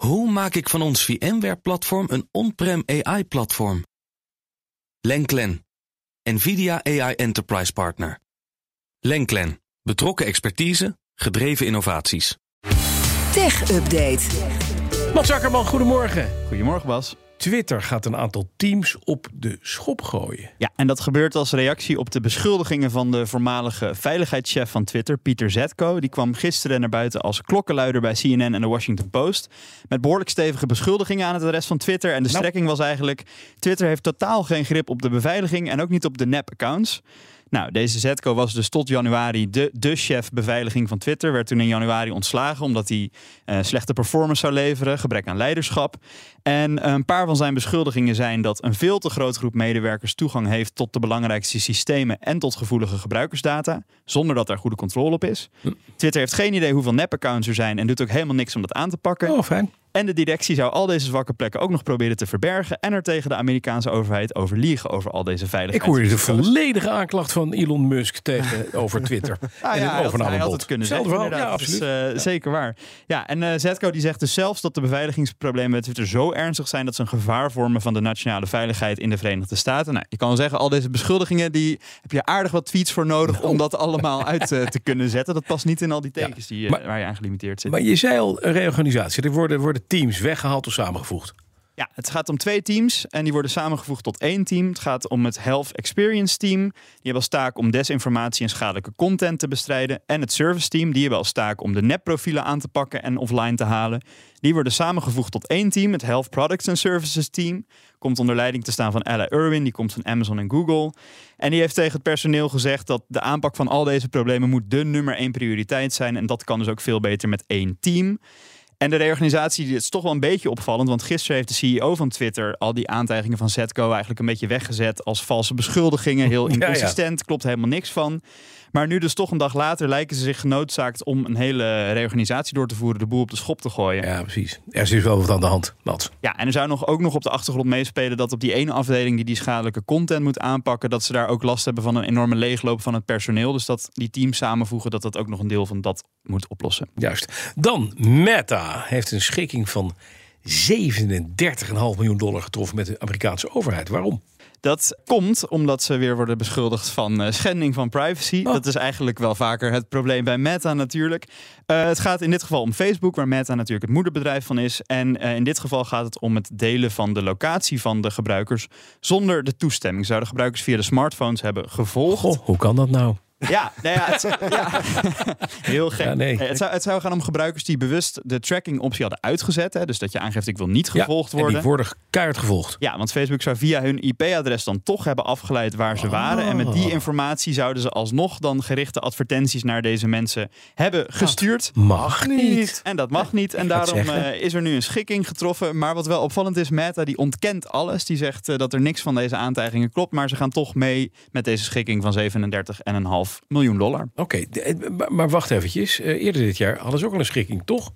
Hoe maak ik van ons VMware-platform een on-prem AI-platform? Lenklen, NVIDIA AI Enterprise Partner. Lenklen, betrokken expertise, gedreven innovaties. Tech Update. Mats Zakkerman, goedemorgen. Goedemorgen Bas. Twitter gaat een aantal teams op de schop gooien. Ja, en dat gebeurt als reactie op de beschuldigingen van de voormalige veiligheidschef van Twitter, Pieter Zetko. Die kwam gisteren naar buiten als klokkenluider bij CNN en de Washington Post. Met behoorlijk stevige beschuldigingen aan het adres van Twitter. En de Nou. strekking was eigenlijk: Twitter heeft totaal geen grip op de beveiliging en ook niet op de nep-accounts. Nou, deze Zetko was dus tot januari de, de chef beveiliging van Twitter. Werd toen in januari ontslagen omdat hij eh, slechte performance zou leveren, gebrek aan leiderschap. En eh, een paar van zijn beschuldigingen zijn dat een veel te grote groep medewerkers toegang heeft tot de belangrijkste systemen en tot gevoelige gebruikersdata, zonder dat daar goede controle op is. Twitter heeft geen idee hoeveel nep-accounts er zijn en doet ook helemaal niks om dat aan te pakken. Oh, fijn. En de directie zou al deze zwakke plekken ook nog proberen te verbergen en er tegen de Amerikaanse overheid over liegen over al deze Ik veiligheid. hoorde de volledige aanklacht van Elon Musk tegen over Twitter. Ah, en ja, hij had- hij had overnamebod. het kunnen zeggen. verhaal. Ja, absoluut. Eh, zeker waar. Ja, en eh Zetko die zegt dus zelfs dat de beveiligingsproblemen bij Twitter zo ernstig zijn dat ze een gevaar vormen van de nationale veiligheid in de Verenigde Staten. Nou, je kan zeggen, al deze beschuldigingen, die heb je aardig wat tweets voor nodig om dat allemaal uit eh, te kunnen zetten. Dat past niet in al die tekens die, maar- waar je aan gelimiteerd zit. Maar je zei al, een reorganisatie. Er worden, worden teams weggehaald of samengevoegd. Ja, het gaat om twee teams en die worden samengevoegd tot één team. Het gaat om het Health Experience Team. Die hebben als taak om desinformatie en schadelijke content te bestrijden. En het Service Team, die hebben als taak om de nepprofielen aan te pakken en offline te halen. Die worden samengevoegd tot één team, het Health Products and Services Team. Komt onder leiding te staan van Ella Irwin, die komt van Amazon en Google. En die heeft tegen het personeel gezegd dat de aanpak van al deze problemen moet de nummer één prioriteit zijn. En dat kan dus ook veel beter met één team. En de reorganisatie die is toch wel een beetje opvallend. Want gisteren heeft de CEO van Twitter al die aantijgingen van Zetko eigenlijk een beetje weggezet als valse beschuldigingen. Heel Ja, ja. inconsistent, klopt helemaal niks van. Maar nu dus toch een dag later lijken ze zich genoodzaakt om een hele reorganisatie door te voeren, de boel op de schop te gooien. Ja, Ja, precies. Er is dus wel wat aan de hand, Mats. en er zou nog ook nog op de achtergrond meespelen dat op die ene afdeling die die schadelijke content moet aanpakken, dat ze daar ook last hebben van een enorme leegloop van het personeel. Dus dat die teams samenvoegen, dat dat ook nog een deel van dat moet oplossen. Juist. Dan, Meta heeft een schikking van 37,5 miljoen dollar getroffen met de Amerikaanse overheid. Waarom? Dat komt omdat ze weer worden beschuldigd van eh, schending van privacy. Oh. Dat is eigenlijk wel vaker het probleem bij Meta natuurlijk. Eh, het gaat in dit geval om Facebook, waar Meta natuurlijk het moederbedrijf van is. En eh, in dit geval gaat het om het delen van de locatie van de gebruikers zonder de toestemming. Zouden gebruikers via de smartphones hebben gevolgd. Goh, hoe kan dat nou? Ja, nou ja, het, ja. heel gek. Ja, nee. het, zou, het zou gaan om gebruikers die bewust de tracking optie hadden uitgezet. Hè, dus dat je aangeeft ik wil niet gevolgd ja, worden. En die worden keihard gevolgd. Ja, want Facebook zou via hun IP-adres dan toch hebben afgeleid waar ze waren. En met die informatie zouden ze alsnog dan gerichte advertenties naar deze mensen hebben gestuurd. Mag niet. En dat mag niet. En daarom eh, is er nu een schikking getroffen. Maar wat wel opvallend is, Meta die ontkent alles. Die zegt eh, dat er niks van deze aantijgingen klopt. Maar ze gaan toch mee met deze schikking van 37,5 miljoen dollar. Oké, eh, maar- maar wacht eventjes. Eh, eerder dit jaar hadden ze ook al een schikking, toch?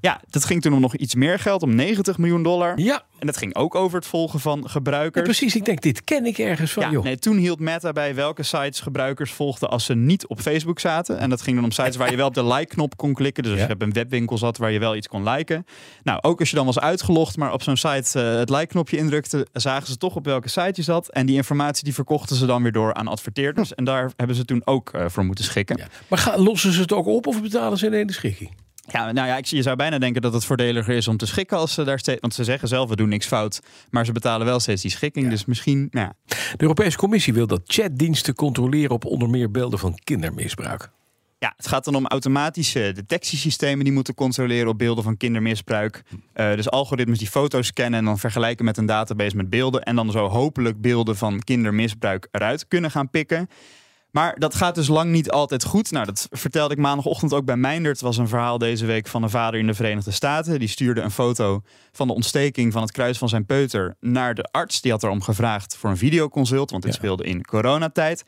Ja, dat ging toen om nog iets meer geld, om 90 miljoen dollar. Ja, En dat ging ook over het volgen van ja, gebruikers. precies. Ik denk, dit ken ik ergens van. Ja, joh. nee, toen hield Meta bij welke sites gebruikers volgden als ze niet op Facebook zaten. En dat ging dan om sites waar je wel op de like-knop kon klikken. Dus als je op een webwinkel zat waar je wel iets kon liken. Nou, ook als je dan was uitgelogd, maar op zo'n site eh, het like-knopje indrukte, zagen ze toch op welke site je zat. En die informatie die verkochten ze dan weer door aan adverteerders. En daar hebben ze toen ook eh, voor moeten schikken. Maar gaan, lossen ze het ook op of betalen ze alleen de schikking? Ja, nou ja, ik, je zou bijna denken dat het voordeliger is om te schikken als ze daar steeds. Want ze zeggen zelf, we doen niks fout. Maar ze betalen wel steeds die schikking. Dus misschien, nou ja. De Europese Commissie wil dat chatdiensten controleren op onder meer beelden van kindermisbruik. Ja, het gaat dan om automatische detectiesystemen die moeten controleren op beelden van kindermisbruik. Eh, dus algoritmes die foto's scannen en dan vergelijken met een database met beelden. En dan zo hopelijk beelden van kindermisbruik eruit kunnen gaan pikken. Maar dat gaat dus lang niet altijd goed. Nou, dat vertelde ik maandagochtend ook bij Meindert. Het was een verhaal deze week van een vader in de Verenigde Staten. Die stuurde een foto van de ontsteking van het kruis van zijn peuter naar de arts. Die had erom gevraagd voor een videoconsult, want dit Ja. speelde in coronatijd.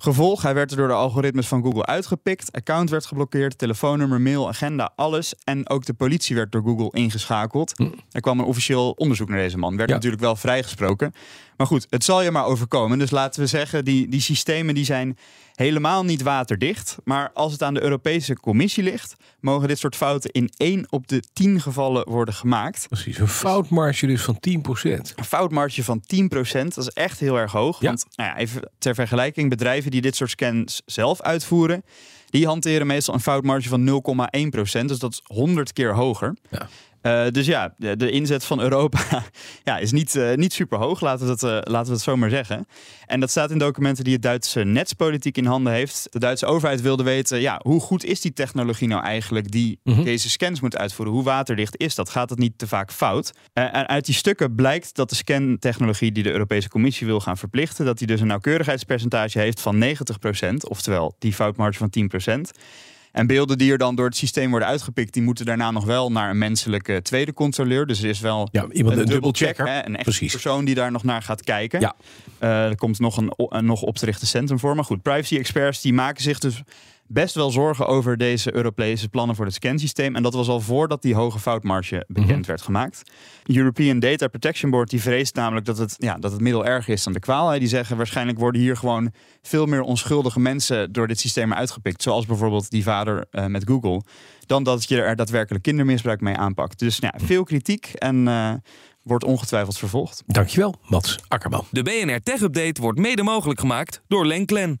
Gevolg, hij werd er door de algoritmes van Google uitgepikt. Account werd geblokkeerd, telefoonnummer, mail, agenda, alles. En ook de politie werd door Google ingeschakeld. Er kwam een officieel onderzoek naar deze man. Werd Ja. natuurlijk wel vrijgesproken. Maar goed, het zal je maar overkomen. Dus laten we zeggen, die, die systemen die zijn helemaal niet waterdicht. Maar als het aan de Europese Commissie ligt, mogen dit soort fouten in 1 op de 10 gevallen worden gemaakt. Precies, een foutmarge dus van 10%. Een foutmarge van 10%, dat is echt heel erg hoog. Ja. Want nou ja, even ter vergelijking, bedrijven die dit soort scans zelf uitvoeren, die hanteren meestal een foutmarge van 0,1%. Dus dat is 100 keer hoger. Ja. Eh, dus ja, de, de inzet van Europa ja, is niet, eh, niet super hoog, laten we, het, eh, laten we het zo maar zeggen. En dat staat in documenten die het Duitse netspolitiek in handen heeft. De Duitse overheid wilde weten, ja, hoe goed is die technologie nou eigenlijk die Mhm. deze scans moet uitvoeren? Hoe waterdicht is dat? Gaat het niet te vaak fout? En uit die stukken blijkt dat de scantechnologie die de Europese Commissie wil gaan verplichten, dat die dus een nauwkeurigheidspercentage heeft van 90%, oftewel die foutmarge van 10%. En beelden die er dan door het systeem worden uitgepikt, die moeten daarna nog wel naar een menselijke tweede controleur. Dus er is wel Ja, iemand, een dubbelchecker. hè, een echte Precies. persoon die daar nog naar gaat kijken. Ja. Eh, er komt nog een, een nog op te richten centrum voor. Maar goed, privacy-experts die maken zich dus best wel zorgen over deze Europese plannen voor het scansysteem. En dat was al voordat die hoge foutmarge bekend Mhm. werd gemaakt. European Data Protection Board die vreest namelijk dat het, ja, dat het middel erger is dan de kwaal. Hè. Die zeggen waarschijnlijk worden hier gewoon veel meer onschuldige mensen door dit systeem uitgepikt. Zoals bijvoorbeeld die vader eh, met Google. Dan dat je er daadwerkelijk kindermisbruik mee aanpakt. Dus ja, veel kritiek en eh, wordt ongetwijfeld vervolgd. Dankjewel, Mats Akkerman. De BNR Tech Update wordt mede mogelijk gemaakt door Lenklen.